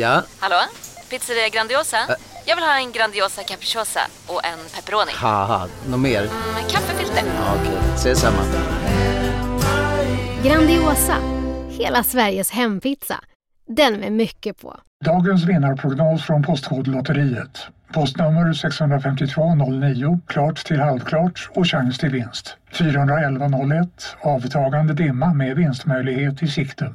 Ja? Hallå? Pizzeria Grandiosa? Jag vill ha en Grandiosa capriciosa och en pepperoni. Haha, något mer? Med kaffefilter. Ja, Okej, ses samma. Grandiosa, hela Sveriges hempizza. Den med mycket på. Dagens vinnarprognos från Postkodlotteriet. Postnummer 65209, klart till halvklart och chans till vinst. 41101, avtagande dimma med vinstmöjlighet i sikte.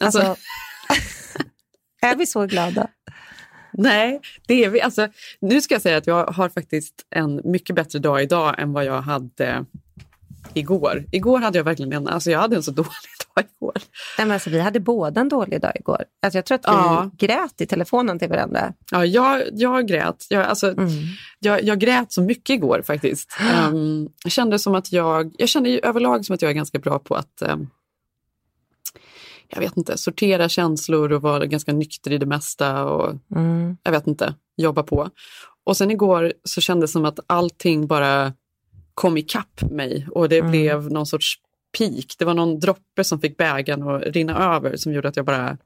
Alltså, Alltså, är vi så glada? nej, det är vi. Alltså, nu ska jag säga att jag har faktiskt en mycket bättre dag idag än vad jag hade igår. Igår hade jag verkligen en, alltså jag hade en så dålig dag igår. Nej, men alltså, vi hade båda en dålig dag igår. Alltså, jag tror att vi Ja. grät i telefonen till varandra. Ja, jag, jag grät. Jag, alltså, Mm. jag, jag grät så mycket igår faktiskt. Um, jag kände som att jag, jag kände överlag som att jag är ganska bra på att um, jag vet inte, sortera känslor och vara ganska nykter i det mesta och Mm. jag vet inte, jobba på. Och sen igår så kändes det som att allting bara kom ikapp mig och det Mm. blev någon sorts peak. Det var någon droppe som fick bägaren att rinna över som gjorde att jag bara,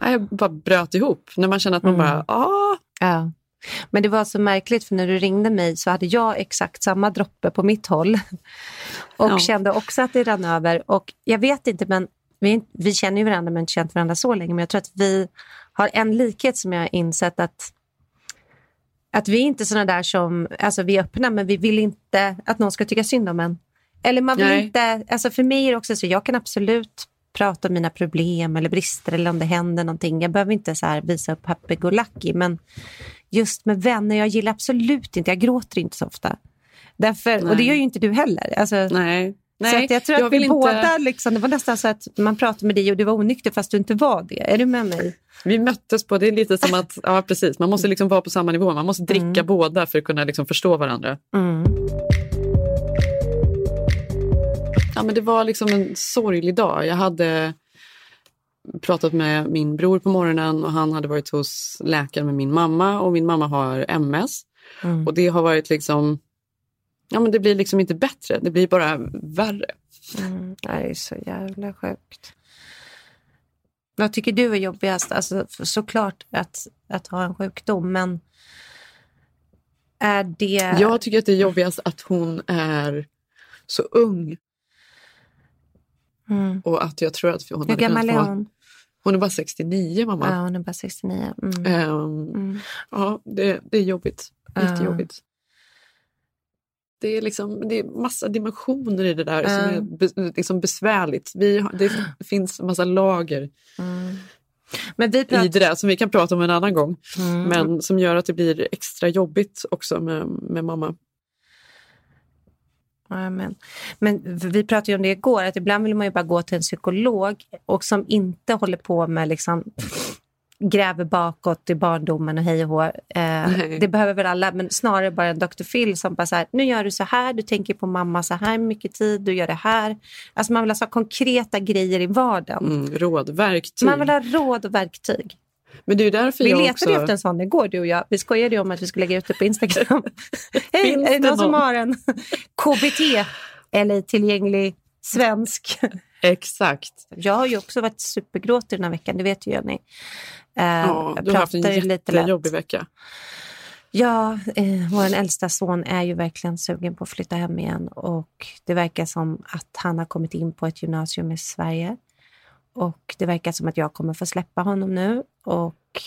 jag bara bröt ihop. När man känner att man Mm. bara, ah, Ja. Men det var så märkligt för när du ringde mig så hade jag exakt samma droppe på mitt håll. Och Ja. kände också att det rann över. Och jag vet inte, men vi, vi känner ju varandra men inte känt varandra så länge. Men jag tror att vi har en likhet som jag har insett att att vi är inte såna där som, alltså vi är öppna men vi vill inte att någon ska tycka synd om en. Eller man vill Nej. inte, alltså för mig är det också så, jag kan absolut prata om mina problem eller brister eller om det händer någonting. Jag behöver inte så här visa upp happy-go-lucky men just med vänner, jag gillar absolut inte, jag gråter inte så ofta. Därför, och det gör ju inte du heller. Alltså, nej. Nej att jag tror att vill vi inte- båda, liksom, det var nästan så att man pratade med dig och du var onykter fast du inte var det. Är du med mig? Vi möttes på, det är lite som att, ja precis, man måste liksom vara på samma nivå. Man måste dricka Mm. båda för att kunna liksom förstå varandra. Mm. Ja, men det var liksom en sorglig dag. Jag hade pratat med min bror på morgonen och han hade varit hos läkaren med min mamma och min mamma har MS. Mm. Och det har varit liksom, ja men det blir liksom inte bättre, det blir bara värre. Mm. Det är så jävla sjukt. Vad tycker du är jobbigast? Alltså, såklart att, att ha en sjukdom, men är det... Jag tycker att det är jobbigast att hon är så ung Mm. och att jag tror att hon Hur gammal är hon? Hon är bara 69 mamma. Ja, hon är bara 69. Mm. Ehm, Mm. Ja, det, det är jobbigt. Jättejobbigt. Det är, liksom, det är massa dimensioner i det där som Ja. är be, liksom besvärligt. Vi det finns massa lager Mm. Men vi i det där som vi kan prata om en annan gång. Mm. Men som gör att det blir extra jobbigt också med, med mamma. Ja, men, vi pratade om det igår, att ibland vill man ju bara gå till en psykolog och som inte håller på med liksom gräver bakåt i barndomen och hej och hå. Eh, det behöver väl alla, men snarare bara en Dr. Phil som bara så här, nu gör du så här, du tänker på mamma så här mycket tid, du gör det här. Alltså man vill ha så konkreta grejer i vardagen. Mm, råd, verktyg. Man vill ha råd och verktyg. Men det är därför Vi jag letade också... efter en sån igår, du och jag. Vi skojade ju om att vi skulle lägga ut det på Instagram. Hej, är det någon som har en KBT eller tillgänglig svensk? Exakt. Jag har ju också varit supergråtig den här veckan, det vet ju Jenny. Eh, Ja, du har haft en jättejobbig vecka. Ja, eh, vår äldsta son är ju verkligen sugen på att flytta hem igen och det verkar som att han har kommit in på ett gymnasium i Sverige. Och det verkar som att jag kommer få släppa honom nu och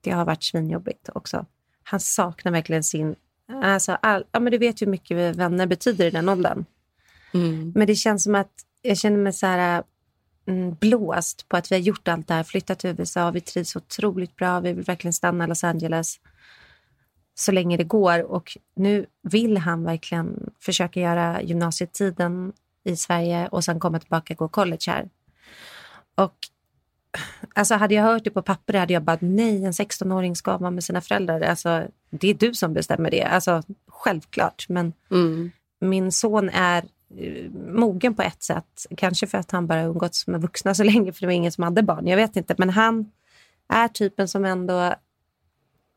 det har varit svinjobbigt också. Han saknar verkligen sin... Alltså all, ja, men du vet hur mycket vänner betyder i den åldern. Mm. Men det känns som att jag känner mig så här blåst på att vi har gjort allt det här, flyttat till USA, vi trivs otroligt bra, vi vill verkligen stanna i Los Angeles. så länge det går. Och nu vill han verkligen försöka göra gymnasietiden i Sverige och sen komma tillbaka och gå college här. Och alltså hade jag hört det på papper hade jag bara nej, en 16-åring ska vara med sina föräldrar. Alltså, det är du som bestämmer det. Alltså, självklart. Men Mm. min son är mogen på ett sätt. Kanske för att han bara umgåtts med vuxna så länge, för det var ingen som hade barn. Jag vet inte, men han är typen som ändå...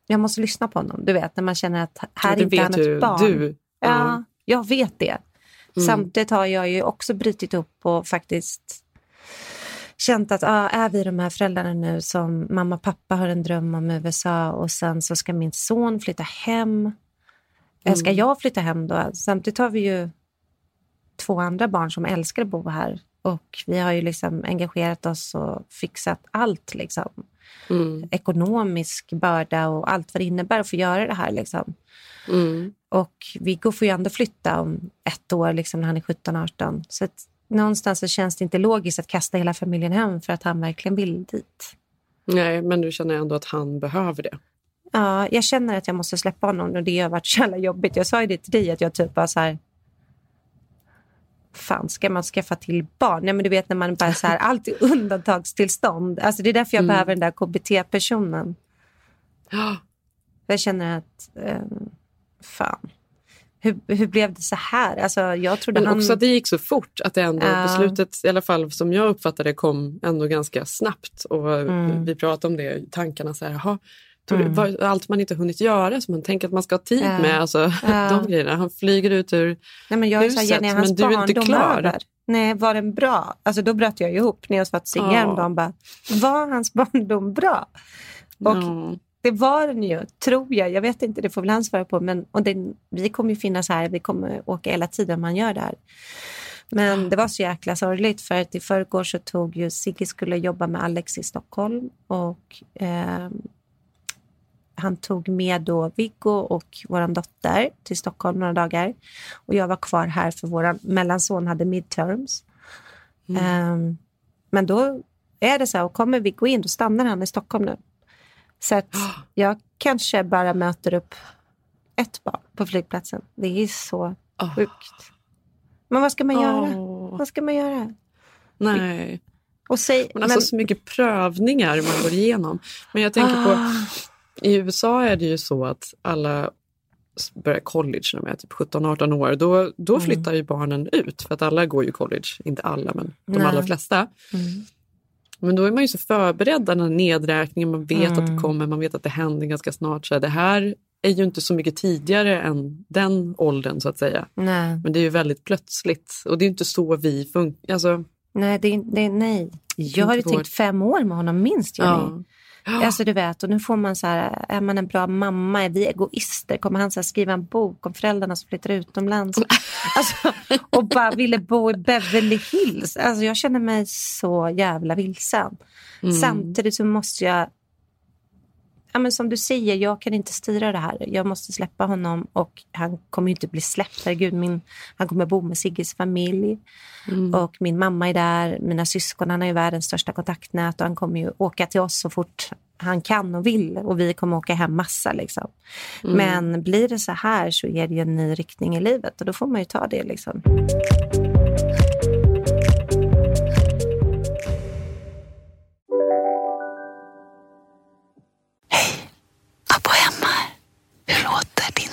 Jag måste lyssna på honom. Du vet, när man känner att här är inte han du, ett barn. du. Ja, jag vet det. Mm. Samtidigt har jag ju också brutit upp och faktiskt känt att ah, är vi de här föräldrarna nu som mamma och pappa har en dröm om USA och sen så ska min son flytta hem. Eh, Ska Mm. jag flytta hem då? Samtidigt har vi ju två andra barn som älskar att bo här och vi har ju liksom engagerat oss och fixat allt liksom. Mm. Ekonomisk börda och allt vad det innebär att få göra det här liksom. Mm. Och Viggo får ju ändå flytta om ett år liksom, när han är 17-18. Så att någonstans så känns det inte logiskt att kasta hela familjen hem för att han verkligen vill dit. Nej, men du känner ändå att han behöver det. Ja, jag känner att jag måste släppa honom och det har varit så jävla jobbigt. Jag sa ju det till dig att jag typ var så här... Fan, ska man skaffa till barn? Nej, men du vet när man bara så här, allt är undantagstillstånd. Alltså det är därför jag Mm. behöver den där KBT-personen. Ja. Jag känner att, eh, fan. Hur, hur blev det så här? Alltså, jag trodde Men han... också att det gick så fort, att det ändå Ja. beslutet, i alla fall som jag uppfattade kom ändå ganska snabbt. Och Mm. Vi pratade om det, tankarna så här, jaha, Mm. allt man inte hunnit göra som man tänker att man ska ha tid Ja. med. Alltså, Ja. de grejerna. Han flyger ut ur... Nej, men jag är så här, huset, Jenny, men du är inte klar. över. Nej, var den bra? Alltså då bröt jag ihop när jag satt Sigge Ja. Bara, var hans barndom bra? Och Ja. det var den ju, tror jag. Jag vet inte, det får väl han svara på. Men, och den, vi kommer ju finnas här, vi kommer åka hela tiden man gör det här. Men det var så jäkla sorgligt för att i förrgår så tog ju Sigge skulle jobba med Alex i Stockholm och eh, han tog med då Viggo och vår dotter till Stockholm några dagar. Och jag var kvar här för vår mellanson hade midterms. Eh, men då är det så här, och kommer Viggo in då stannar han i Stockholm nu. Så att jag kanske bara möter upp ett barn på flygplatsen. Det är så Åh. sjukt. Men vad ska man göra? Åh. Vad ska man göra? Nej, Och säg, men alltså så mycket prövningar man går igenom. Men jag tänker på, Ah. I USA är det ju så att alla börjar college när de är typ 17-18 år. Då, då Mm. flyttar ju barnen ut, för att alla går ju college. Inte alla, men de Nej. allra flesta. Mm. Men då är man ju så förberedd, den här nedräkningen, man vet att Mm. det kommer, man vet att det händer ganska snart. Så det här är ju inte så mycket tidigare än den åldern så att säga. Nej, Men det är ju väldigt plötsligt och det är inte så vi funkar. Alltså, nej, det, är- det, nej. Jag hade tänkt fem år med honom minst. Jenny. ja. Alltså du vet, och nu får man så här, är man en bra mamma, är vi egoister? Kommer han så här, skriva en bok om föräldrarna som flyttar utomlands? Alltså, och bara ville bo i Beverly Hills. Alltså jag känner mig så jävla vilsen. Mm. Samtidigt så måste jag, ja men som du säger, jag kan inte styra det här. Jag måste släppa honom och han kommer inte bli släppt. Herregud, min, han kommer bo med Sigges familj. Mm. Och min mamma är där, mina syskon, han har ju världens största kontaktnät och han kommer ju åka till oss så fort han kan och vill och vi kommer åka hem massa. Liksom. Mm. Men blir det så här så är det ju en ny riktning i livet och då får man ju ta det. Liksom.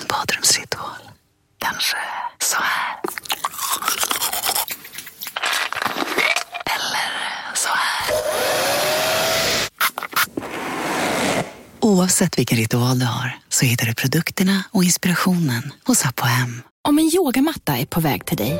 Badrumsritual? Kanske så här? Eller så här? Oavsett vilken ritual du har så hittar du produkterna och inspirationen hos Apohem. Om en yogamatta är på väg till dig,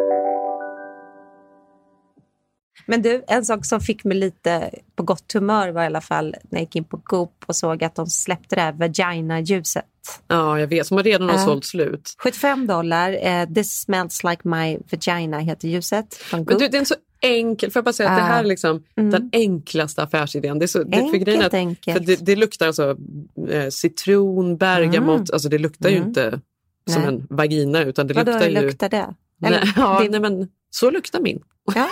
Men du, en sak som fick mig lite på gott humör var i alla fall när jag gick in på Goop och såg att de släppte det här vagina-ljuset. Ja, jag vet. Som har redan har Ja. sålt slut. 75 dollar. Eh, This smells like my vagina heter ljuset från Men Goop. du, det är en så enkel, får jag bara säga att det här är liksom Mm. den enklaste affärsidén. Det, är så, det, för Enkelt, grejen är att, enkelt. För det, det luktar alltså eh, citron, bergamott, Mm. alltså det luktar ju Mm. inte som Nej. en vagina utan det Vadå, luktar ju... luktar det? Nej, Eller, ja, det- nej, men så luktar min. Ja,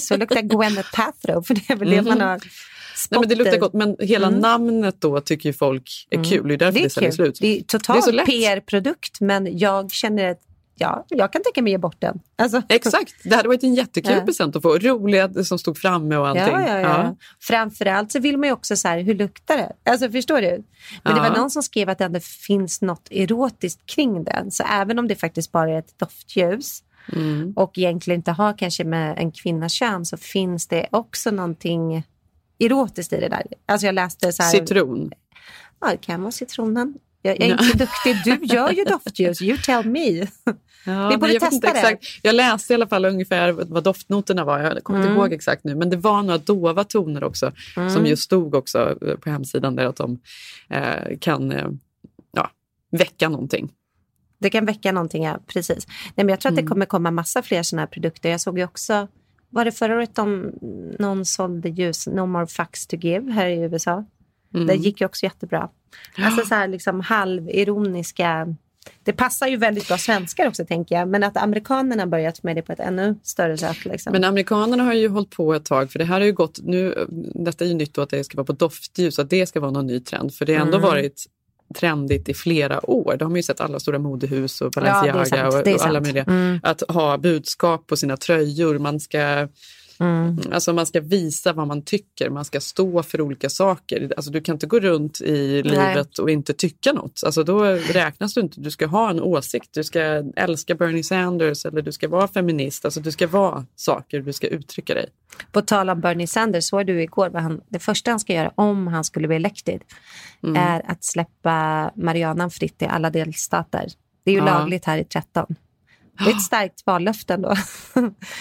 så luktar Gwyneth Paltrow, för det är väl det man har Nej, men det luktar gott, men hela Mm. namnet då tycker ju folk är kul. Det är därför det, Det är säljer kul. slut. Det är Det totalt. PR-produkt, men jag känner att ja, jag kan tänka mig ge bort den. Alltså, Exakt, det hade varit en jättekul Ja. present att få. Roliga som stod framme och allting. Ja, ja, ja. Framförallt så vill man ju också så här, hur luktar det? Alltså förstår du? Men det var någon som skrev att det ändå finns något erotiskt kring den. Så även om det faktiskt bara är ett doftljus Mm. och egentligen inte har kanske med en kvinnas kön så finns det också någonting erotiskt i det där. Alltså jag läste så här. Citron. Ja, det kan vara citronen. Jag, jag är inte så duktig. Du gör ju doftljus. You tell me. Ja, Vi borde jag inte testa det. exakt. Jag läste i alla fall ungefär vad doftnoterna var. Jag kommer inte Mm. ihåg exakt nu. Men det var några dova toner också. Mm. Som just stod också eh, på hemsidan där att de eh, kan eh, ja, väcka någonting. Det kan väcka någonting, ja. Precis. Nej, men jag tror att det Mm. kommer komma massa fler sådana här produkter. Jag såg ju också, var det förra året de, någon sålde ljus, No more fucks to give här i USA. Mm. Det gick ju också jättebra. Alltså så här liksom halvironiska. Det passar ju väldigt bra svenskar också tänker jag. Men att amerikanerna börjat med det på ett ännu större sätt. Liksom. Men amerikanerna har ju hållit på ett tag, för det här har ju gått, nu, detta är ju nytt då att det ska vara på doftljus, att det ska vara någon ny trend. För det har ändå Mm. varit trendigt i flera år. Det har man ju sett alla stora modehus och Ja, Balenciaga sant, och, och alla möjliga. Mm. Att ha budskap på sina tröjor, man ska Mm. Alltså man ska visa vad man tycker, man ska stå för olika saker. Alltså du kan inte gå runt i livet och inte tycka något. Alltså då räknas du inte. Du ska ha en åsikt, du ska älska Bernie Sanders eller du ska vara feminist. Alltså du ska vara saker, du ska uttrycka dig. På tal om Bernie Sanders, såg du igår vad han, det första han ska göra om han skulle bli elected Mm. är att släppa marijuanan fritt i alla delstater. Det är ju Ja. lagligt här i 13. Det är ett starkt vallöfte ändå.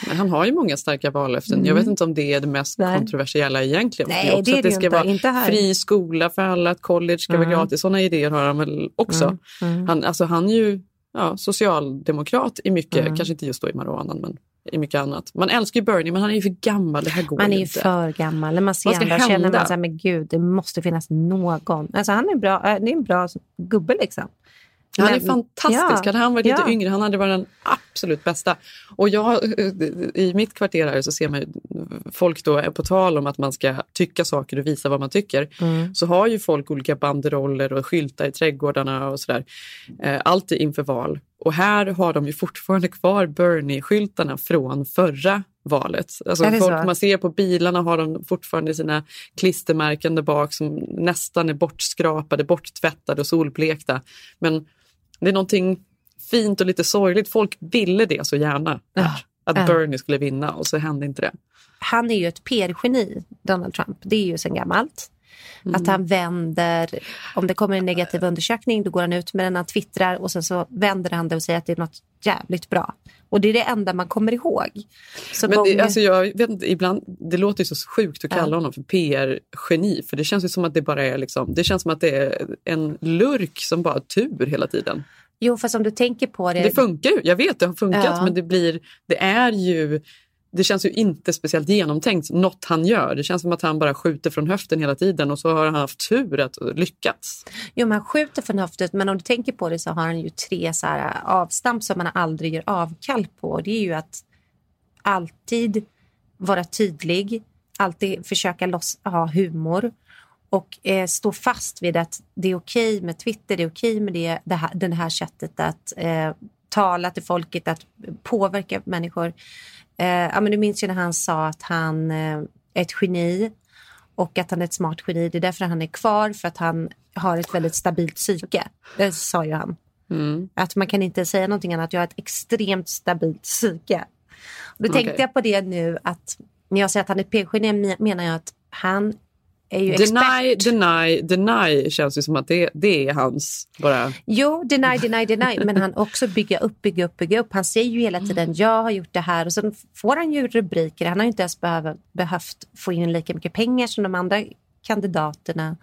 Men han har ju många starka vallöften. Jag Mm. vet inte om det är det mest Nej. kontroversiella egentligen. Nej, också det är det det ska inte. vara Inte här. fri skola för alla, att college ska Mm. vara gratis. Sådana idéer har han väl också. Mm. Mm. Han, alltså han är ju ja, socialdemokrat i mycket, Mm. kanske inte just då i marijuanan, men i mycket annat. Man älskar ju Bernie, men han är ju för gammal. Det här går Man är ju inte. för gammal. När man ser Vad ska andra känner hända? man så här, men gud, det måste finnas någon. Alltså han är, bra, äh, det är en bra gubbe liksom. Han är fantastisk. Ja, Hade han varit ja. lite yngre, han hade varit den absolut bästa. Och jag, I mitt kvarter här så ser man ju folk då, är på tal om att man ska tycka saker och visa vad man tycker, Mm. så har ju folk olika banderoller och skyltar i trädgårdarna och sådär. Eh, alltid inför val. Och här har de ju fortfarande kvar Bernie-skyltarna från förra valet. Alltså Är folk så? man ser på bilarna har de fortfarande sina klistermärken där bak som nästan är bortskrapade, borttvättade och solblekta. Men det är någonting fint och lite sorgligt. Folk ville det så gärna. här, att ja. Bernie skulle vinna och så hände inte det. Han är ju ett PR-geni, Donald Trump. Det är ju sen gammalt. Mm. Att han vänder, om det kommer en negativ undersökning, då går han ut med den, han twittrar och sen så vänder han det och säger att det är något jävligt bra. Och det är det enda man kommer ihåg. Så Men det, alltså jag vet inte, ibland, det låter ju så sjukt att kalla Ja. honom för PR-geni. För det känns ju som att det bara är liksom, det känns som att det är en lurk som bara har tur hela tiden. Jo, fast om du tänker på det. Det funkar ju, jag vet det har funkat Ja. men det blir, det är ju det känns ju inte speciellt genomtänkt, något han gör. Det känns som att han bara skjuter från höften hela tiden och så har han haft tur att lyckats. Jo, han skjuter från höften, men om du tänker på det så har han ju tre så här äh, avstamp som man aldrig gör avkall på. Det är ju att alltid vara tydlig, alltid försöka loss, ha humor och eh, stå fast vid att det är okej med Twitter, det är okej med det, det här, den här sättet att eh, tala till folket, att påverka människor. Eh, ja, men du minns ju när han sa att han eh, är ett geni och att han är ett smart geni. Det är därför han är kvar, för att han har ett väldigt stabilt psyke. Det sa ju han. Mm. Att man kan inte säga någonting annat. Jag har ett extremt stabilt psyke. Och då tänkte Okej. jag på det nu att när jag säger att han är p-geni menar jag att han är ju Deny, expert. deny, deny känns ju som att det, det är hans bara... Jo, deny, deny, deny. Men han också bygga upp, bygga upp, bygga upp. Han säger ju hela tiden jag har gjort det här och sen får han ju rubriker. Han har ju inte ens behöv, behövt få in lika mycket pengar som de andra kandidaterna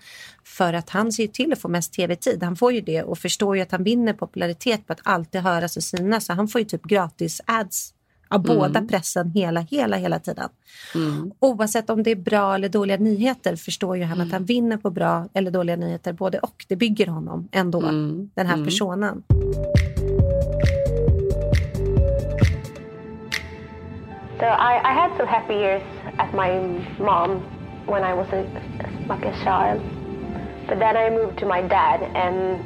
för att han ser till att få mest tv-tid. Han får ju det och förstår ju att han vinner popularitet på att alltid höras och synas. Så han får ju typ gratis ads av Mm. båda pressen hela, hela, hela tiden. Mm. Oavsett om det är bra eller dåliga nyheter förstår ju han att han vinner på bra eller dåliga nyheter både och. Det bygger honom ändå, den här Mm. personen. So I, I had some happy years at my mom when I was a, like a child. But then I moved to my dad and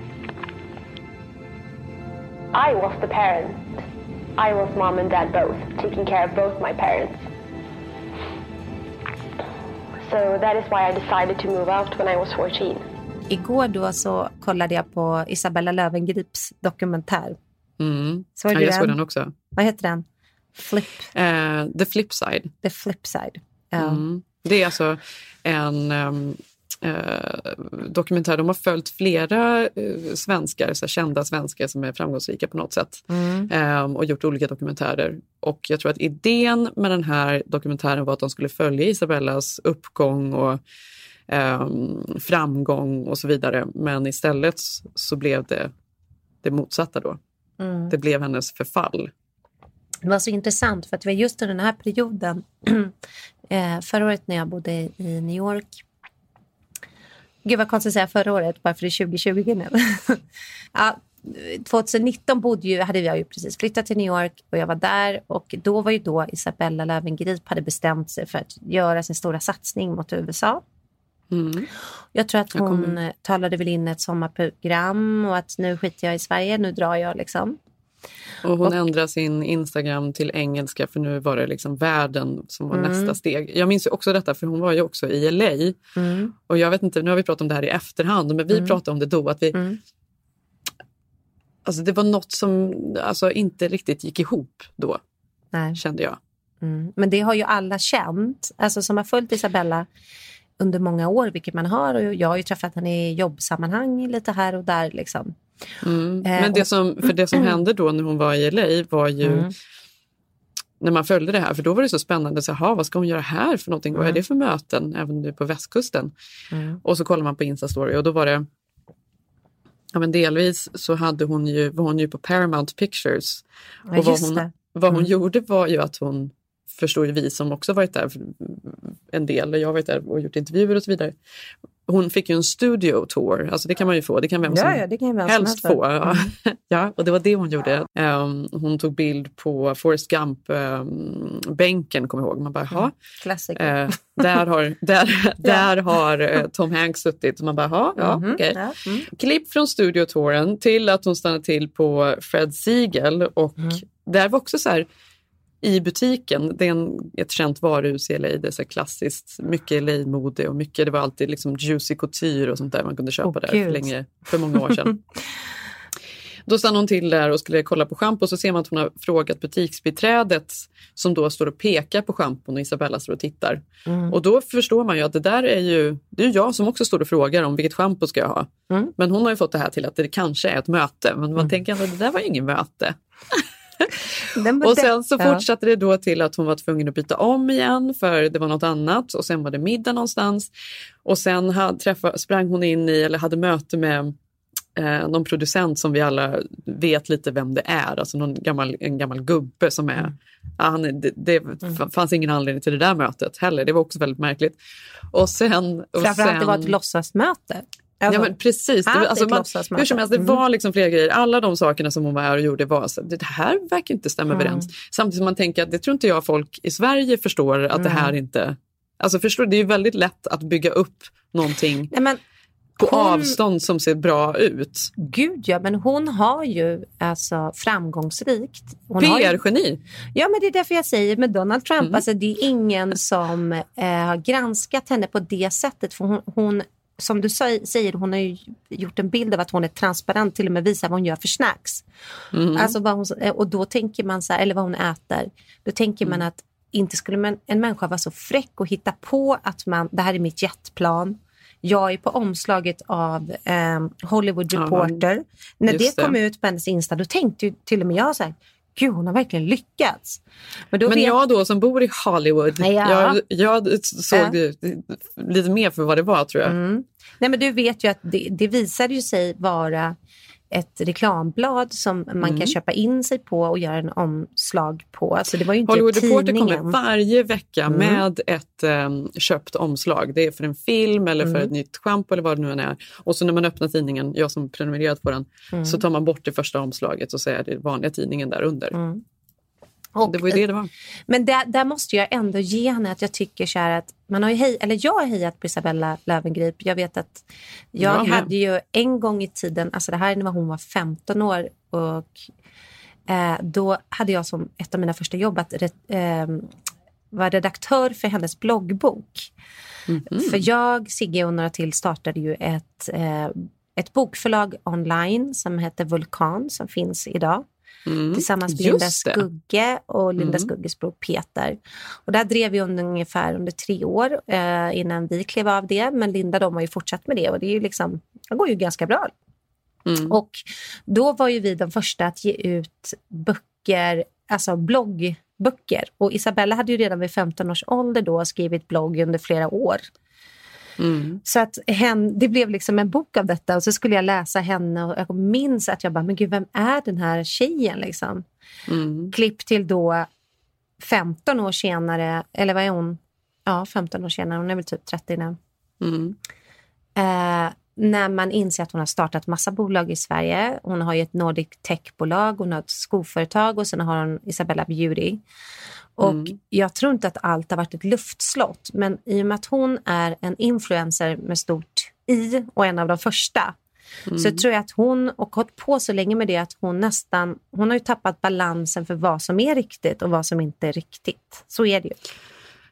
I was the parent. I was mom and dad both, taking care of both my parents. So that is why I decided to move out when I was 14. Igår då så kollade jag på Isabella Lövengrips dokumentär. Mm. Såg ja, du jag såg den? den också. Vad heter den? Flip. Eh, the flip side. The flip side. Ja. Mm. Det är alltså en ehm, eh, dokumentär. De har följt flera eh, svenskar, så kända svenskar som är framgångsrika på något sätt Mm. ehm, och gjort olika dokumentärer. Och jag tror att idén med den här dokumentären var att de skulle följa Isabellas uppgång och ehm, framgång och så vidare. Men istället så blev det det motsatta då. Mm. Det blev hennes förfall. Det var så intressant för att det var just i den här perioden eh, förra året när jag bodde i New York. Gud vad konstigt att säga förra året bara för det är 2020 nu. ja, 2019 bodde ju, hade jag ju precis flyttat till New York och jag var där och då var ju då Isabella Löwengrip hade bestämt sig för att göra sin stora satsning mot USA. Mm. Jag tror att hon eh, talade väl in ett sommarprogram och att nu skiter jag i Sverige, nu drar jag liksom. Och hon Och- ändrade sin Instagram till engelska för nu var det liksom världen som var Mm. nästa steg. Jag minns ju också detta för hon var ju också i LA. Mm. Och jag vet inte, nu har vi pratat om det här i efterhand, men vi Mm. pratade om det då. att vi Alltså det var något som alltså, inte riktigt gick ihop då, Nej. kände jag. Mm. Men det har ju alla känt, alltså som har följt Isabella under många år, vilket man har. Och jag har ju träffat henne i jobbsammanhang lite här och där. Liksom. Mm. Eh, Men det som, för det som hände då när hon var i LA var ju Mm. när man följde det här, för då var det så spännande. Så, "Jaha, vad ska hon göra här för någonting? Vad är Mm. det för möten även nu på västkusten? Mm. Och så kollar man på Instastory och då var det Ja, men delvis så hade hon ju, var hon ju på Paramount Pictures. Ja, och vad hon, vad hon Mm. gjorde var ju att hon, förstår ju vi som också varit där en del, och jag har varit där och gjort intervjuer och så vidare. Hon fick ju en studio tour, alltså det kan man ju få, det kan vem Ja, som ja, det kan vem som helst helst få. Ja. Mm. ja, och det var det hon gjorde. Ehm, hon tog bild på Forrest Gump-bänken, kommer jag ihåg. Man bara, jaha. Klassiker. Eh, där har, där, där har eh, Tom Hanks suttit. Man bara, "Jaha, ja, Mhm, okej. ja, mm. Klipp från studiotouren till att hon stannar till på Fred Siegel. Och Mm. där var också så här, i butiken, det är en, ett känt varuhus i LA, det är så klassiskt, mycket LA-mode och mycket, det var alltid liksom juicy couture och sånt där man kunde köpa Åh, där för, länge, för många år sedan. Då stannade hon till där och skulle kolla på schampo så ser man att hon har frågat butiksbiträdet som då står och pekar på schampon och Isabella står och tittar. Mm. Och då förstår man ju att det där är ju, det är jag som också står och frågar om vilket schampo ska jag ha. Mm. Men hon har ju fått det här till att det kanske är ett möte, men man tänker ändå det där var ju inget möte. Och sen så fortsatte det då till att hon var tvungen att byta om igen för det var något annat och sen var det middag någonstans. Och sen hade, träffa, sprang hon in i, eller hade möte med eh, någon producent som vi alla vet lite vem det är, alltså någon gammal, en gammal gubbe som är Ja, han, det, det Mm. fanns ingen anledning till det där mötet heller, det var också väldigt märkligt. Och sen... Och Framförallt sen, det var ett låtsasmöte. Alltså, ja men precis, det, alltså man, hur som helst, det Mm. var liksom flera grejer. Alla de sakerna som hon var här och gjorde var så, det här verkar inte stämma Mm. överens. Samtidigt som man tänker att det tror inte jag folk i Sverige förstår att det här Mm. inte... Alltså förstår, det är ju väldigt lätt att bygga upp någonting Nej, men på hon- avstånd som ser bra ut. Gud ja, men hon har ju alltså framgångsrikt. Ju- PR-geni. Ja, men det är därför jag säger med Donald Trump. Mm. Alltså, det är ingen som eh, har granskat henne på det sättet. För hon, hon som du säger, hon har ju gjort en bild av att hon är transparent, till och med visar vad hon gör för snacks. Mm. Alltså vad hon, och då tänker man så här, eller vad hon äter. Då tänker man att inte skulle man, en människa vara så fräck och hitta på att man, det här är mitt jetplan. Jag är på omslaget av eh, Hollywood Reporter. När just det kom det. ut på hennes Insta, då tänkte ju till och med jag så här, gud hon har verkligen lyckats. Men, då Men vet- jag då som bor i Hollywood, Ja. jag, jag såg Ja. det lite mer för vad det var tror jag. Mm. Nej, men du vet ju att det, det visade ju sig vara ett reklamblad som man Mm. kan köpa in sig på och göra en omslag på. Alltså det var ju inte Hollywood Reporter kommer varje vecka Mm. med ett em, köpt omslag. Det är för en film eller för Mm. ett nytt schampo eller vad det nu än är. Och så när man öppnar tidningen, jag som prenumererat på den, Mm. så tar man bort det första omslaget och så är det vanliga tidningen där under. Mm. det var ju det det var. Men där, där måste jag ändå ge henne att jag tycker så att man har hej, eller jag har hejat på Isabella Löwengrip. Jag vet att jag med. hade ju en gång i tiden, alltså det här är när hon var 15 år och eh, då hade jag som ett av mina första jobb att eh, vara redaktör för hennes bloggbok. För jag, Sigge och några till startade ju ett, eh, ett bokförlag online som heter Vulkan som finns idag. Mm. Tillsammans med Linda. Skugge och Linda Mm. Skugges bror Peter. Och där drev vi under ungefär under tre år eh, innan vi klev av det. Men Linda de har ju fortsatt med det och det, är ju liksom, det går ju ganska bra. Mm. Och då var ju vi de första att ge ut böcker, alltså bloggböcker. Och Isabella hade ju redan vid 15 års ålder då skrivit blogg under flera år. Mm. Så att hen, det blev liksom en bok av detta och så skulle jag läsa henne och jag minns att jag bara, men gud vem är den här tjejen liksom? Mm. Klipp till då 15 år senare, eller vad är hon? Ja, 15 år senare, hon är väl typ 30 nu. Mm. Eh, när man inser att hon har startat massa bolag i Sverige. Hon har ju ett Nordic Tech-bolag, hon har ett skoföretag och sen har hon Isabella Beauty. Och Mm. jag tror inte att allt har varit ett luftslott, men i och med att hon är en influencer med stort I och en av de första, Mm. så tror jag att hon, och hållit på så länge med det, att hon nästan, hon har ju tappat balansen för vad som är riktigt och vad som inte är riktigt. Så är det ju.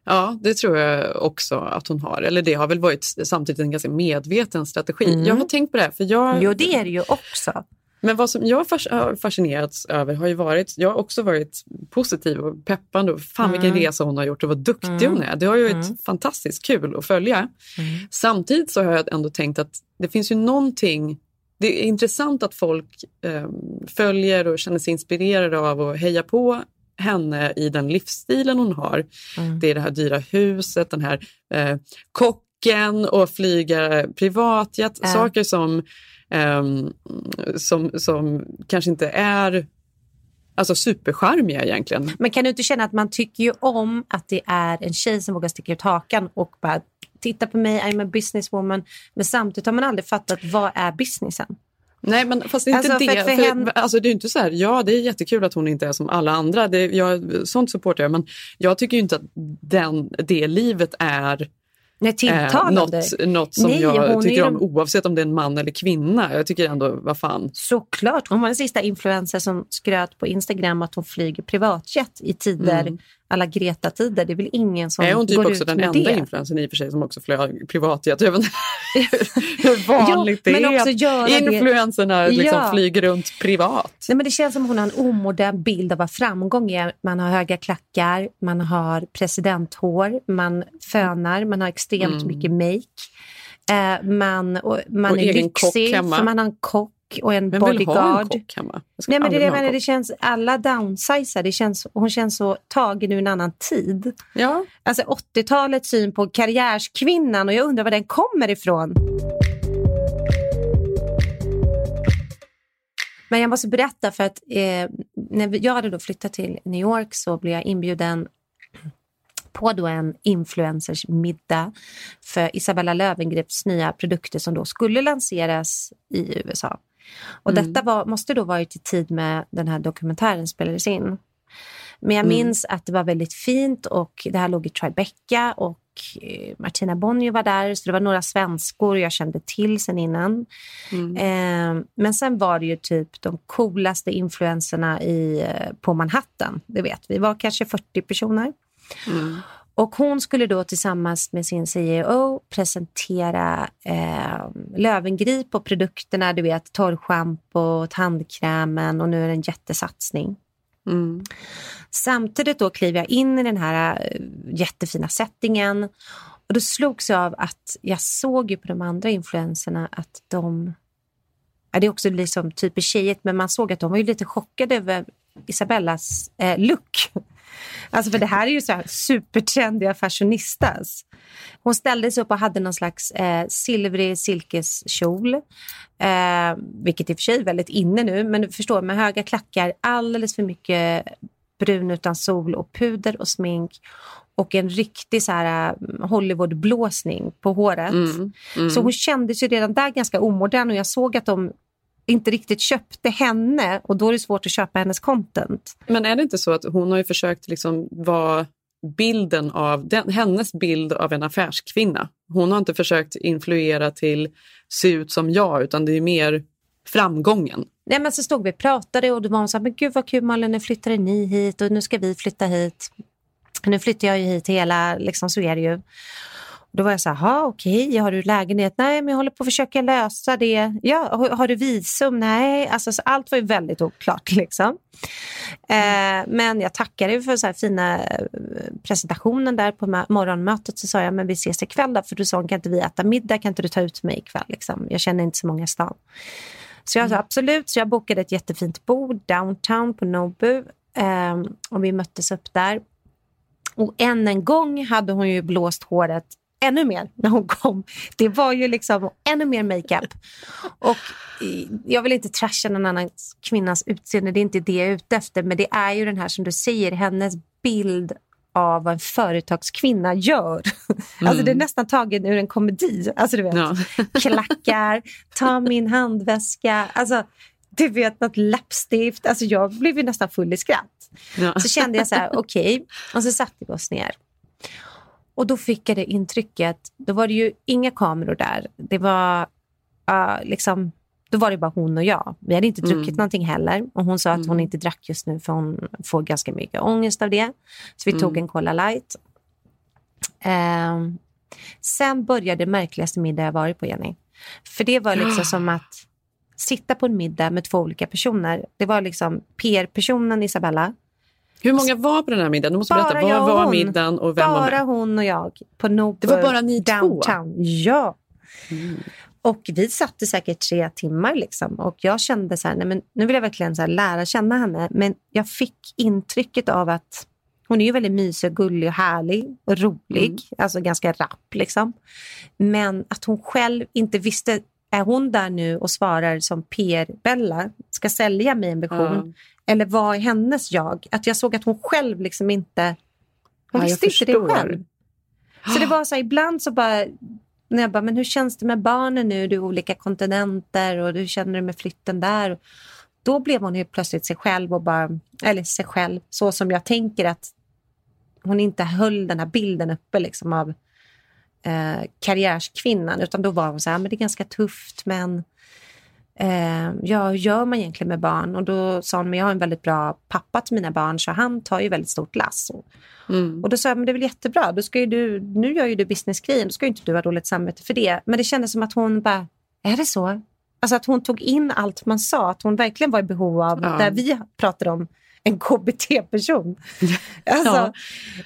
Ja, det tror jag också att hon har. Eller det har väl varit samtidigt en ganska medveten strategi. Mm. Jag har tänkt på det här, för jag... Jo, det är det ju också. Men vad som jag har fascinerats över har ju varit, jag har också varit positiv och peppande. Och fan vilken Mm. resa hon har gjort och vad duktig Mm. hon är. Det har ju varit Mm. fantastiskt kul att följa. Samtidigt så har jag ändå tänkt att det finns ju någonting det är intressant att folk eh, följer och känner sig inspirerade av och hejar på henne i den livsstilen hon har. Mm. Det är det här dyra huset, den här eh, kocken och flyga privatjet. Ja. Saker som, ehm, som, som kanske inte är alltså supercharmiga egentligen. Men kan du inte känna att man tycker ju om att det är en tjej som vågar sticka ut hakan och bara titta på mig, I'm a businesswoman. Men samtidigt har man aldrig fattat vad är businessen? Nej, men fast är inte Alltså, för- det. för För, henne- alltså, det är inte så här, ja det är jättekul att hon inte är som alla andra. Det, jag, sånt supportar jag. Men jag tycker ju inte att den, det livet är Nej, tilltalande. något, något som Nej, jag är tycker ju om oavsett om det är en man eller kvinna. Jag tycker ändå, vad fan. Såklart. Hon var den sista influencer som skröt på Instagram att hon flyger privatjet i tider, Mm. Alla Greta-tider. Det är väl ingen som är hon typ går också ut den med enda det. influencern i och för sig som också flög privatjet? Jag vet inte hur vanligt Jo, det men är också göra det- liksom Ja. flyger runt privat. Nej, men det känns som hon har en omodern bild av vad framgång är. Man har höga klackar, man har presidenthår, man fönar, man har extremt Mm. mycket make. Eh, man och, man Och är lyxig, för man har en kock och en Vem vill bodyguard. ha en kock hemma? Nej, men det, det, jag menar, känns, alla downsizar, det känns, hon känns så tagen ur en annan tid. Ja. Alltså 80-talets syn på karriärskvinnan och jag undrar var den kommer ifrån. Men jag måste berätta för att eh, när jag hade då flyttat till New York så blev jag inbjuden på då en influencers middag för Isabella Lövengrips nya produkter som då skulle lanseras i USA. Och Mm. detta var, måste då varit i tid med den här dokumentären spelades in. Men jag Mm. minns att det var väldigt fint och det här låg i Tribeca och eh, Martina Bonnier var där så det var några svenskor jag kände till sen innan. Mm. Eh, men sen var det ju typ de coolaste influenserna i, eh, på Manhattan. Det vet vi var kanske 40 personer. Mm. Och hon skulle då tillsammans med sin CEO presentera eh, Lövengrip och produkterna, du vet torrschampo, tandkrämen och nu är det en jättesatsning. Mm. Samtidigt då kliver jag in i den här eh, jättefina settingen och då slogs jag av att jag såg ju på de andra influenserna att de Ja, det är också liksom typiskt tjejigt, men man såg att de var ju lite chockade över Isabellas eh, look. Alltså för det här är ju så här supertrendiga fashionistas. Hon ställde sig upp och hade någon slags eh, silvrig silkeskjol. Eh, vilket i och för sig är väldigt inne nu, men du förstår med höga klackar, alldeles för mycket brun utan sol och puder och smink och en riktig så här eh, Hollywoodblåsning på håret. Mm, mm. Så hon kändes ju redan där ganska omodern och jag såg att de inte riktigt köpte henne och då är det svårt att köpa hennes content. Men är det inte så att hon har ju försökt liksom vara bilden av den, hennes bild av en affärskvinna. Hon har inte försökt influera till se ut som jag utan det är mer framgången. Nej, men så stod vi och pratade och då var hon så här, men gud vad kul Malin, nu flyttade ni hit och nu ska vi flytta hit. Nu flyttar jag ju hit hela, liksom så är det ju. Då var jag så här, okej, okay, har du lägenhet? Nej, men jag håller på att försöka lösa det. Ja, har, har du visum? Nej, alltså, allt var ju väldigt oklart. Liksom. Eh, men jag tackade för så här fina eh, presentationen där på morgonmötet. Så sa jag, men vi ses ikväll då, för du sa, kan inte vi äta middag? Kan inte du ta ut mig ikväll? Liksom? Jag känner inte så många i stan. Så jag sa absolut, så jag bokade ett jättefint bord downtown på Nobu. Eh, och vi möttes upp där. Och än en gång hade hon ju blåst håret ännu mer när hon kom. Det var ju liksom ännu mer makeup. Och jag vill inte trasha någon annan kvinnas utseende, det är inte det jag är ute efter. Men det är ju den här som du säger, hennes bild av vad en företagskvinna gör. Mm. Alltså det är nästan taget ur en komedi. Alltså du vet, ja. klackar, ta min handväska. Alltså, du vet något läppstift. Alltså jag blev ju nästan full i skratt. Ja. Så kände jag så här, okej. Okay. Och så satte vi oss ner. Och då fick jag det intrycket, då var det ju inga kameror där. Det var uh, liksom, då var det bara hon och jag. Vi hade inte druckit mm. någonting heller. Och hon sa att mm. hon inte drack just nu för hon får ganska mycket ångest av det. Så vi mm. tog en Cola light. Uh, sen började det märkligaste middag jag varit på, Jenny. För det var liksom som att sitta på en middag med två olika personer. Det var liksom PR-personen Isabella hur många var på den här middagen? Du måste bara berätta, var var middagen och vem bara var med? Bara hon och jag. På Nobu, det var bara ni downtown. två? Ja. Mm. Och vi satt i säkert tre timmar liksom. och jag kände så här, nej men nu vill jag verkligen så lära känna henne. Men jag fick intrycket av att hon är ju väldigt mysig, och gullig och härlig och rolig. Mm. Alltså ganska rapp liksom. Men att hon själv inte visste, är hon där nu och svarar som PR-Bella, ska sälja mig en vision? Mm. Eller vad är hennes jag? Att jag såg att hon själv liksom inte... Hon ja, visste inte det själv. Så det var så här, ibland så bara... När jag bara, men hur känns det med barnen nu? Du är olika kontinenter och hur känner du med flytten där? Då blev hon helt plötsligt sig själv och bara... Eller sig själv, så som jag tänker att hon inte höll den här bilden uppe liksom av eh, karriärskvinnan. Utan då var hon så här, men det är ganska tufft men eh, ja, hur gör man egentligen med barn? Och då sa hon, men jag har en väldigt bra pappa till mina barn så han tar ju väldigt stort lass. Mm. Och då sa jag, men det är väl jättebra, då ska du, nu gör ju du businessgrejen, då ska ju inte du ha dåligt samvete för det. Men det kändes som att hon bara, är det så? Alltså att hon tog in allt man sa, att hon verkligen var i behov av, ja. där vi pratade om en KBT-person. Alltså,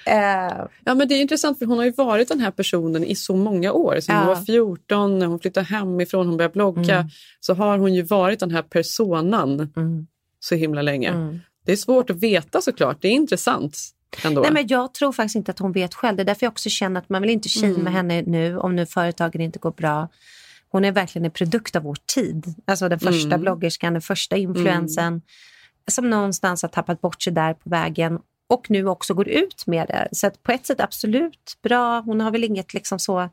ja. Eh, ja, men det är intressant för hon har ju varit den här personen i så många år. Sen ja. hon var 14, när hon flyttade hemifrån, hon började blogga, mm. så har hon ju varit den här personan mm. så himla länge. Mm. Det är svårt att veta såklart, det är intressant. Ändå. Nej, men jag tror faktiskt inte att hon vet själv. Det är därför jag också känner att man vill inte kima mm. henne nu om nu företagen inte går bra. Hon är verkligen en produkt av vår tid. Alltså den första mm. bloggerskan, den första influensen. Som någonstans har tappat bort sig där på vägen och nu också går ut med det. Så att på ett sätt absolut bra. Hon har väl inget liksom så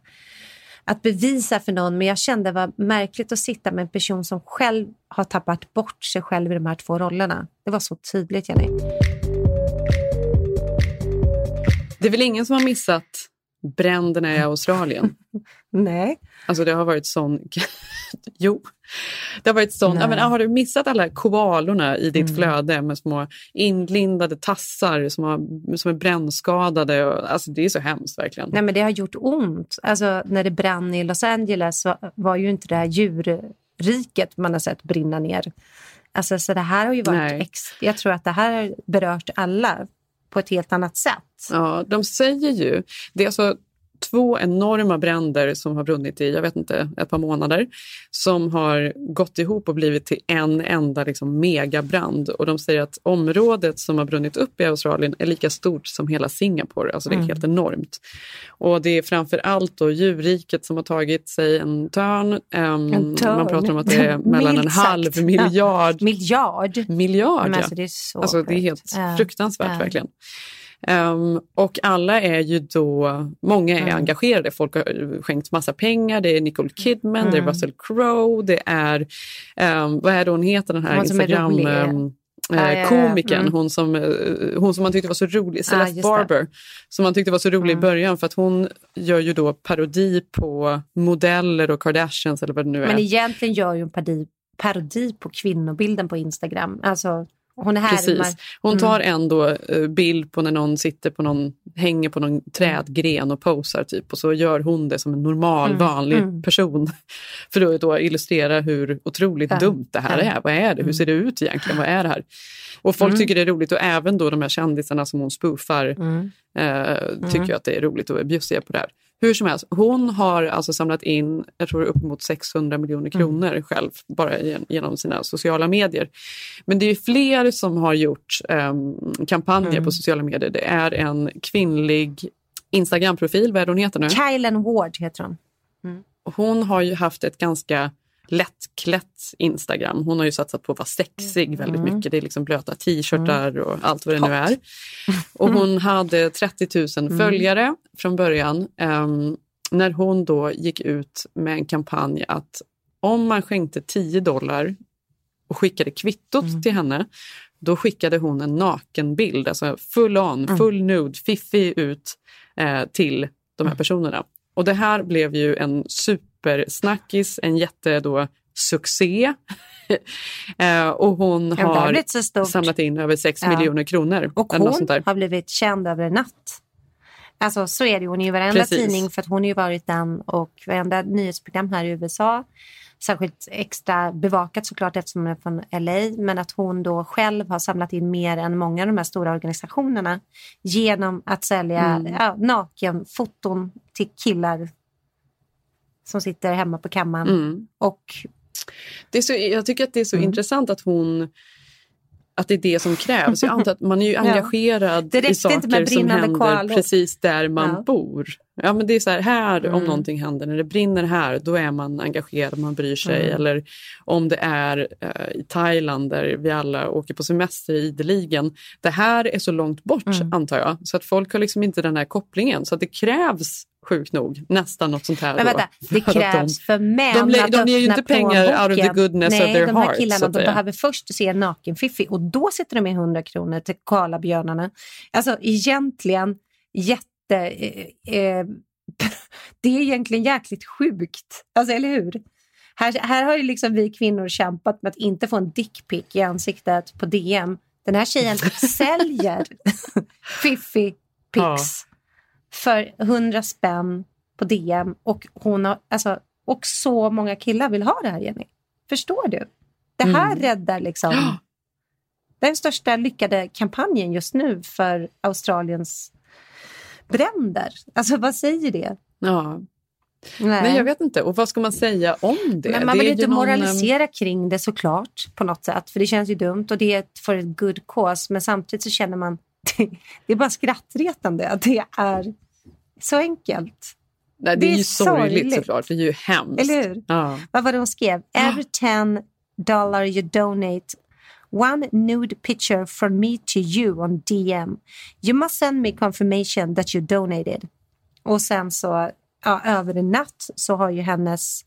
att bevisa för någon, men jag kände det var märkligt att sitta med en person som själv har tappat bort sig själv i de här två rollerna. Det var så tydligt, Jenny. Det är väl ingen som har missat bränderna i Australien. Nej. Alltså det har varit sån... jo. Det har varit sån... Ja, men, har du missat alla koalorna i ditt Mm. flöde med små inlindade tassar som, har, som är brännskadade? Och, alltså det är så hemskt verkligen. Nej, men det har gjort ont. Alltså, när det brann i Los Angeles så var ju inte det här djurriket man har sett brinna ner. Alltså, så det här har ju varit... Ex- jag tror att det här har berört alla på ett helt annat sätt. Ja, de säger ju... Det är alltså två enorma bränder som har brunnit i, jag vet inte, ett par månader som har gått ihop och blivit till en enda liksom, megabrand. Och de säger att området som har brunnit upp i Australien är lika stort som hela Singapore. Alltså det är Mm. helt enormt. Och det är framför allt då djurriket som har tagit sig en törn. En törn. Man pratar om att det är mellan en halv miljard Miljard? Miljard, Men ja. alltså, det är så alltså, det är helt. Ja. fruktansvärt Ja. verkligen. Ehm, och alla är ju då, många är Mm. engagerade. Folk har skänkt massa pengar. Det är Nicole Kidman, det är Mm. Russell Crowe, det är, ehm, vad är det hon heter den här Instagram... ehm, eh, komikern, Mm. hon, som, eh, hon som man tyckte var så rolig, Ja, Celeste det. Barber, som man tyckte var så rolig Mm. i början för att hon gör ju då parodi på modeller och Kardashians eller vad det nu är. Men egentligen gör ju en parodi, parodi på kvinnobilden på Instagram. Alltså, hon härmar. Precis. Hon Mm. tar ändå eh, bild på när någon sitter på någon, hänger på någon trädgren och posar typ och så gör hon det som en normal, Mm. vanlig Mm. person. För att då illustrera hur otroligt Ja. dumt det här Ja. är. Vad är det? Hur ser det ut egentligen? Vad är det här? Och folk Mm. tycker det är roligt och även då de här kändisarna som hon spoofar Mm. eh, tycker att det är roligt och är bjussiga på det här. Hur som helst, hon har alltså samlat in jag tror uppemot 600 miljoner kronor själv bara gen- genom sina sociala medier. Men det är fler som har gjort ehm, kampanjer Mm. på sociala medier. Det är en kvinnlig Instagram-profil, vad är hon heter nu? Kylan Ward heter hon. Hon har ju haft ett ganska lättklätt Instagram. Hon har ju satsat på att vara sexig väldigt Mm. mycket. Det är liksom blöta t-shirtar och allt vad det nu är. Och hon hade 30 000 Mm. följare från början. ehm, när hon då gick ut med en kampanj att om man skänkte 10 dollar och skickade kvittot Mm. till henne, då skickade hon en nakenbild, alltså full on, Mm. full nude, fiffig ut eh, till de här personerna. Och det här blev ju en supersnackis, en jätte då succé. eh, och hon det har samlat in över 6 Ja. miljoner kronor. Och hon har blivit känd över en natt. Alltså så är det ju. Hon är ju i varenda Precis. tidning för att hon har ju varit den och varenda nyhetsprogram här i USA. Särskilt extra bevakat såklart eftersom hon är från LA. Men att hon då själv har samlat in mer än många av de här stora organisationerna genom att sälja Mm. ja, nakenfoton till killar som sitter hemma på kammaren. Mm. Och Det är så, jag tycker att det är så Mm. intressant att hon att det är det som krävs. Jag antar att man är ju Ja. engagerad Det i saker som händer koalor. precis där man Ja. bor. Ja, men det är så här, här om Mm. någonting händer, när det brinner här, då är man engagerad, man bryr sig. Mm. Eller om det är eh, i Thailand där vi alla åker på semester ideligen. Det här är så långt bort Mm. antar jag, så att folk har liksom inte den här kopplingen. Så att det krävs sjukt nog nästan något sånt här. Men då, vänta, det för att krävs för män de, att de ger ju inte pengar out of the goodness Nej, of their de här heart. killarna de behöver först se nakenfiffi och då sätter de in 100 kronor till koalabjörnarna. Alltså egentligen jätte... Eh, eh, det är egentligen jäkligt sjukt. Alltså, eller hur? Här, här har ju liksom vi kvinnor kämpat med att inte få en dickpic i ansiktet på DM. Den här tjejen säljer fiffi pics för 100 spänn på DM och hon har, alltså, och så många killar vill ha det här Jenny. Förstår du? Det här Mm. räddar liksom den största lyckade kampanjen just nu för Australiens bränder. Alltså vad säger det? Ja. Nej. Nej, jag vet inte. Och vad ska man säga om det? Men man det vill är inte någon, moralisera kring det såklart på något sätt. För det känns ju dumt och det är för ett good cause. Men samtidigt så känner man det är bara skrattretande att det är så enkelt. Nej, det, är det är ju sorgligt, sorgligt. såklart. Det är ju hemskt. Eller hur? Ja. Vad var det hon skrev? Every 10 dollar you donate one nude picture from me to you on DM. You must send me confirmation that you donated. Och sen så ja, över en natt så har ju hennes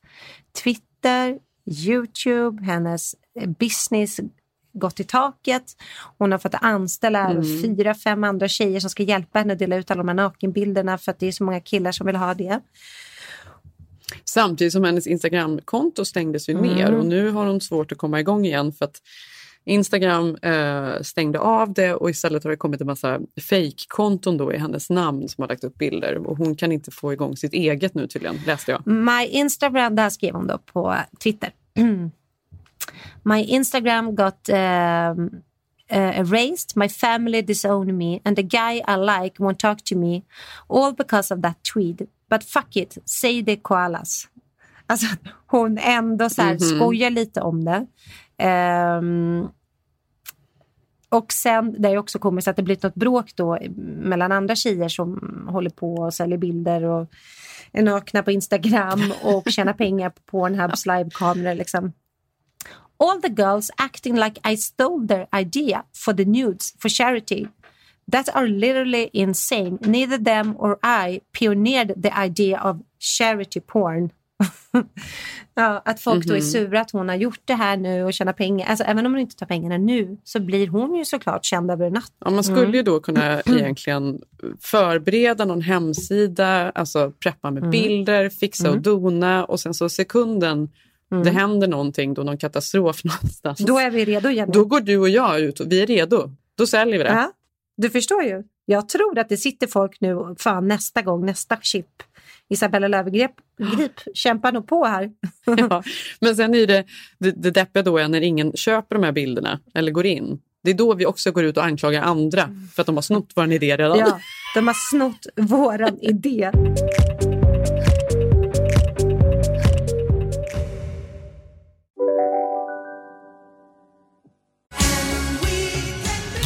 Twitter, Youtube, hennes business gått i taket. Hon har fått anställa Mm. fyra, fem andra tjejer som ska hjälpa henne att dela ut alla de här nakenbilderna för att det är så många killar som vill ha det. Samtidigt som hennes Instagramkonto stängdes ju Mm. ner och nu har hon svårt att komma igång igen för att Instagram eh, stängde av det och istället har det kommit en massa fake-konton då i hennes namn som har lagt upp bilder och hon kan inte få igång sitt eget nu tydligen, läste jag. My Instagram, det här skrev hon då på Twitter. My Instagram got um, uh, erased, my family disowned me and the guy I like won't talk to me all because of that tweet. But fuck it, say the koalas. Alltså hon ändå så här Mhm. skojar lite om det. Ehm, och sen, det är också komiskt att det blivit något bråk då mellan andra tjejer som håller på och säljer bilder och är nakna på Instagram och tjänar pengar på Pornhubs livekameror. Liksom. All the girls acting like I stole their idea for the nudes for charity. That are literally insane. Neither them or I pioneered the idea of charity porn. ja, att folk då är Mhm. sura att hon har gjort det här nu och tjänar pengar. Alltså, även om hon inte tar pengarna nu så blir hon ju såklart känd över en natt. Ja, man skulle Mm. ju då kunna egentligen förbereda någon hemsida, alltså preppa med Mm. bilder, fixa och Mm. dona och sen så sekunden Mm. det händer någonting, då någon katastrof någonstans. Då är vi redo igen. Då går du och jag ut och vi är redo. Då säljer vi det. Ja, du förstår ju. Jag tror att det sitter folk nu, fan nästa gång, nästa chip. Isabella Löwengrip, grip, kämpa nog på här. Ja. Men sen är det, det, det deppiga då är när ingen köper de här bilderna eller går in. Det är då vi också går ut och anklagar andra för att de har snott vår idé redan. Ja, de har snott våran idé.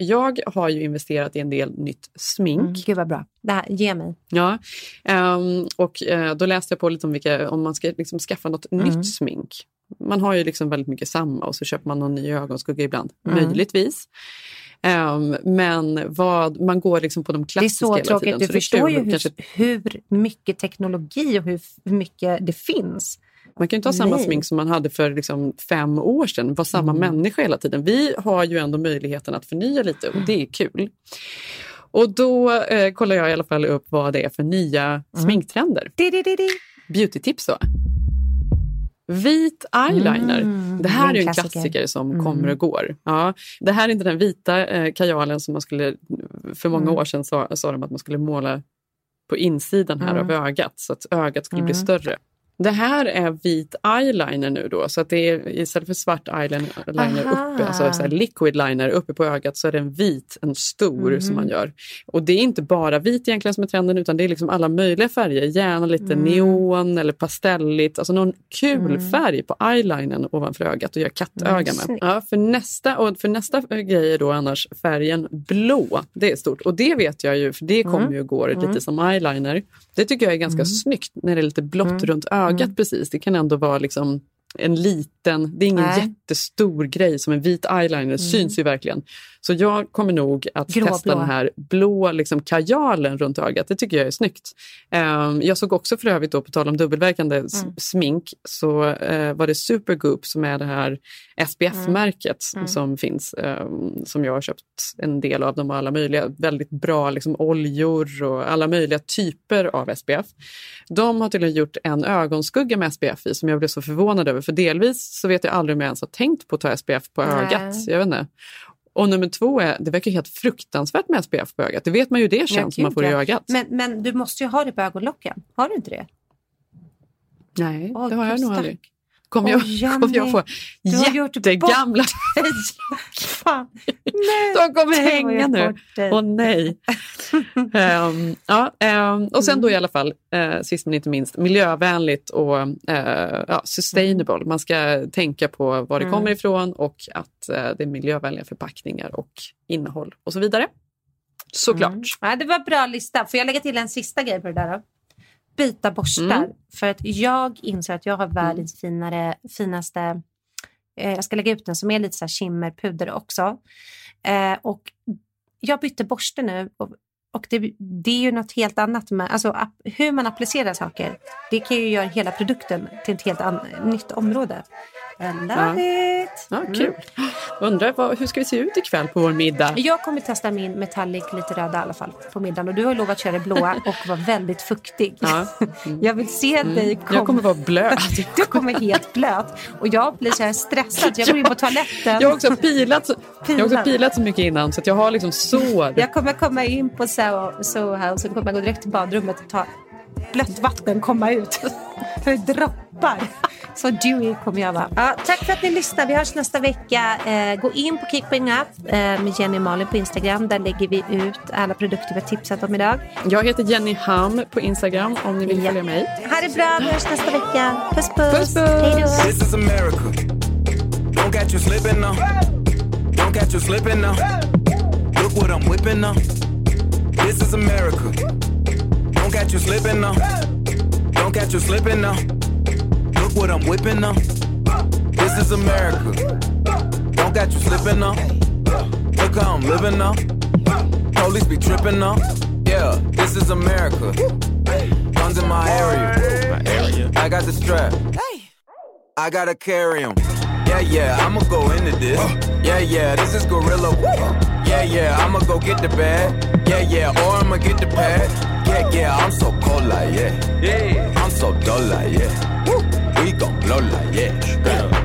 Jag har ju investerat i en del nytt smink. Mm, gud vad bra. Det här, ge mig. Ja, ehm, och eh, då läste jag på lite om, vilka, om man ska liksom skaffa något Mm. nytt smink. Man har ju liksom väldigt mycket samma och så köper man någon ny ögonskugga ibland, Mm. möjligtvis. Ehm, men vad, man går liksom på de Det är klassiska så hela tråkigt. tiden. Du så förstår ju hur, kanske- hur mycket teknologi och hur mycket det finns. Man kan ju inte ha samma Nej. smink som man hade för liksom fem år sedan, vara samma Mm. människa hela tiden. Vi har ju ändå möjligheten att förnya lite och det är kul. Och då eh, kollar jag i alla fall upp vad det är för nya Mm. sminktrender. Beautytips då. Vit eyeliner. Mm, det här är det är ju en en klassiker. klassiker som Mm. kommer och går. Ja, det här är inte den vita eh, kajalen som man skulle, för många Mm. år sedan sa, sa de att man skulle måla på insidan här Mm. av ögat så att ögat skulle bli Mm. större. Det här är vit eyeliner nu då, så att det är istället för svart eyeliner Aha. uppe, alltså så liquid liner uppe på ögat så är det en vit, en stor Mhm. som man gör. Och det är inte bara vit egentligen som är trenden utan det är liksom alla möjliga färger, gärna lite Mm. neon eller pastelligt, alltså någon kul Mm. färg på eyelinern ovanför ögat och göra kattöga Mm, med. Ja, för, nästa, och för nästa grej är då annars färgen blå, det är stort och det vet jag ju för det kom Mm. ju och går Mm. lite som eyeliner. Det tycker jag är ganska Mm. snyggt när det är lite blått Mm. runt ögat Mm. precis. Det kan ändå vara liksom en liten, det är ingen Nej. jättestor grej som en vit eyeliner, Mm. syns ju verkligen. Så jag kommer nog att Grå, testa blå. den här blå liksom, kajalen runt ögat. Det tycker jag är snyggt. Ehm, jag såg också för övrigt, då, på tal om dubbelverkande Mm. smink, så eh, var det Supergoop som är det här SPF-märket Mm. som finns, ehm, som jag har köpt en del av. De har alla möjliga väldigt bra liksom, oljor och alla möjliga typer av SPF. De har tydligen gjort en ögonskugga med SPF i som jag blev så förvånad över. För delvis så vet jag aldrig om jag ens har tänkt på att ta SPF på Nej. ögat. Jag vet inte. Och nummer två är, det verkar helt fruktansvärt med SPF på ögat. Det vet man ju det känns som man får i ögat. Men, men du måste ju ha det på ögonlocken. Har du inte det? Nej, Åh, det har jag nog stack- aldrig. Kommer jag, Åh, kommer jag få jättegamla... Fan. De kommer hänga nu. Åh nej. Ehm, ja, ehm, och sen då i alla fall, uh, sist men inte minst, miljövänligt och eh, ja, sustainable. Man ska tänka på var det Mm. kommer ifrån och att eh, det är miljövänliga förpackningar och innehåll och så vidare. Såklart. Mm. Ja, det var en bra lista. Får jag lägga till en sista grej på det där? Då? Byta borstar. Mm. För att jag inser att jag har världens finare, finaste... Eh, jag ska lägga ut den som är lite så här shimmerpuder också. Eh, och jag bytte borste nu. Och, och det, det är ju något helt annat med alltså, app, hur man applicerar saker. Det kan ju göra hela produkten till ett helt an, nytt område. I love it! Ja, kul. Undrar vad, hur ska vi se ut ikväll på vår middag? Jag kommer testa min metallic lite röda i alla fall på middagen. Och du har lovat att köra det blåa och vara väldigt fuktig. Ja. Jag vill se Mm. dig komma. Jag kommer vara blöt. Du kommer helt blöt. Och jag blir så här stressad. så Jag går in på toaletten. Jag har också pilat så, jag har också Pilat. pilat så mycket innan så jag har liksom sår. Jag kommer komma in på Soho Soho House och kommer gå direkt till badrummet och ta blött vatten komma ut. För det droppar. Så dewy kommer jag vara. Ja, tack för att ni lyssnar. Vi hörs nästa vecka. Eh, gå in på Kickbring Up eh, med Jenny och Malin på Instagram. Där lägger vi ut alla produkter vi har tipsat om idag. Jag heter Jenny Ham på Instagram om ni vill följa mig. Ha det bra. Vi hörs nästa vecka. Puss puss. Puss, puss. Hej då. This is America. Don't catch you slipping now. Don't catch you slipping now. Look what I'm whipping now. This is America. Don't catch you slipping now. Don't catch you slipping now. What I'm whipping now. This is America. Don't got you slipping now. Look how I'm living now. Police be tripping now. Yeah, this is America. Guns in my area. My area. I got the strap. Hey. I gotta carry 'em. Yeah, yeah, I'ma go into this. Yeah, yeah, this is Gorilla. Yeah, yeah, I'ma go get the bag. Yeah, yeah, or I'ma get the pad. Yeah, yeah, I'm so cold like yeah. Yeah, I'm so dull like yeah. We gon' blow like yeah.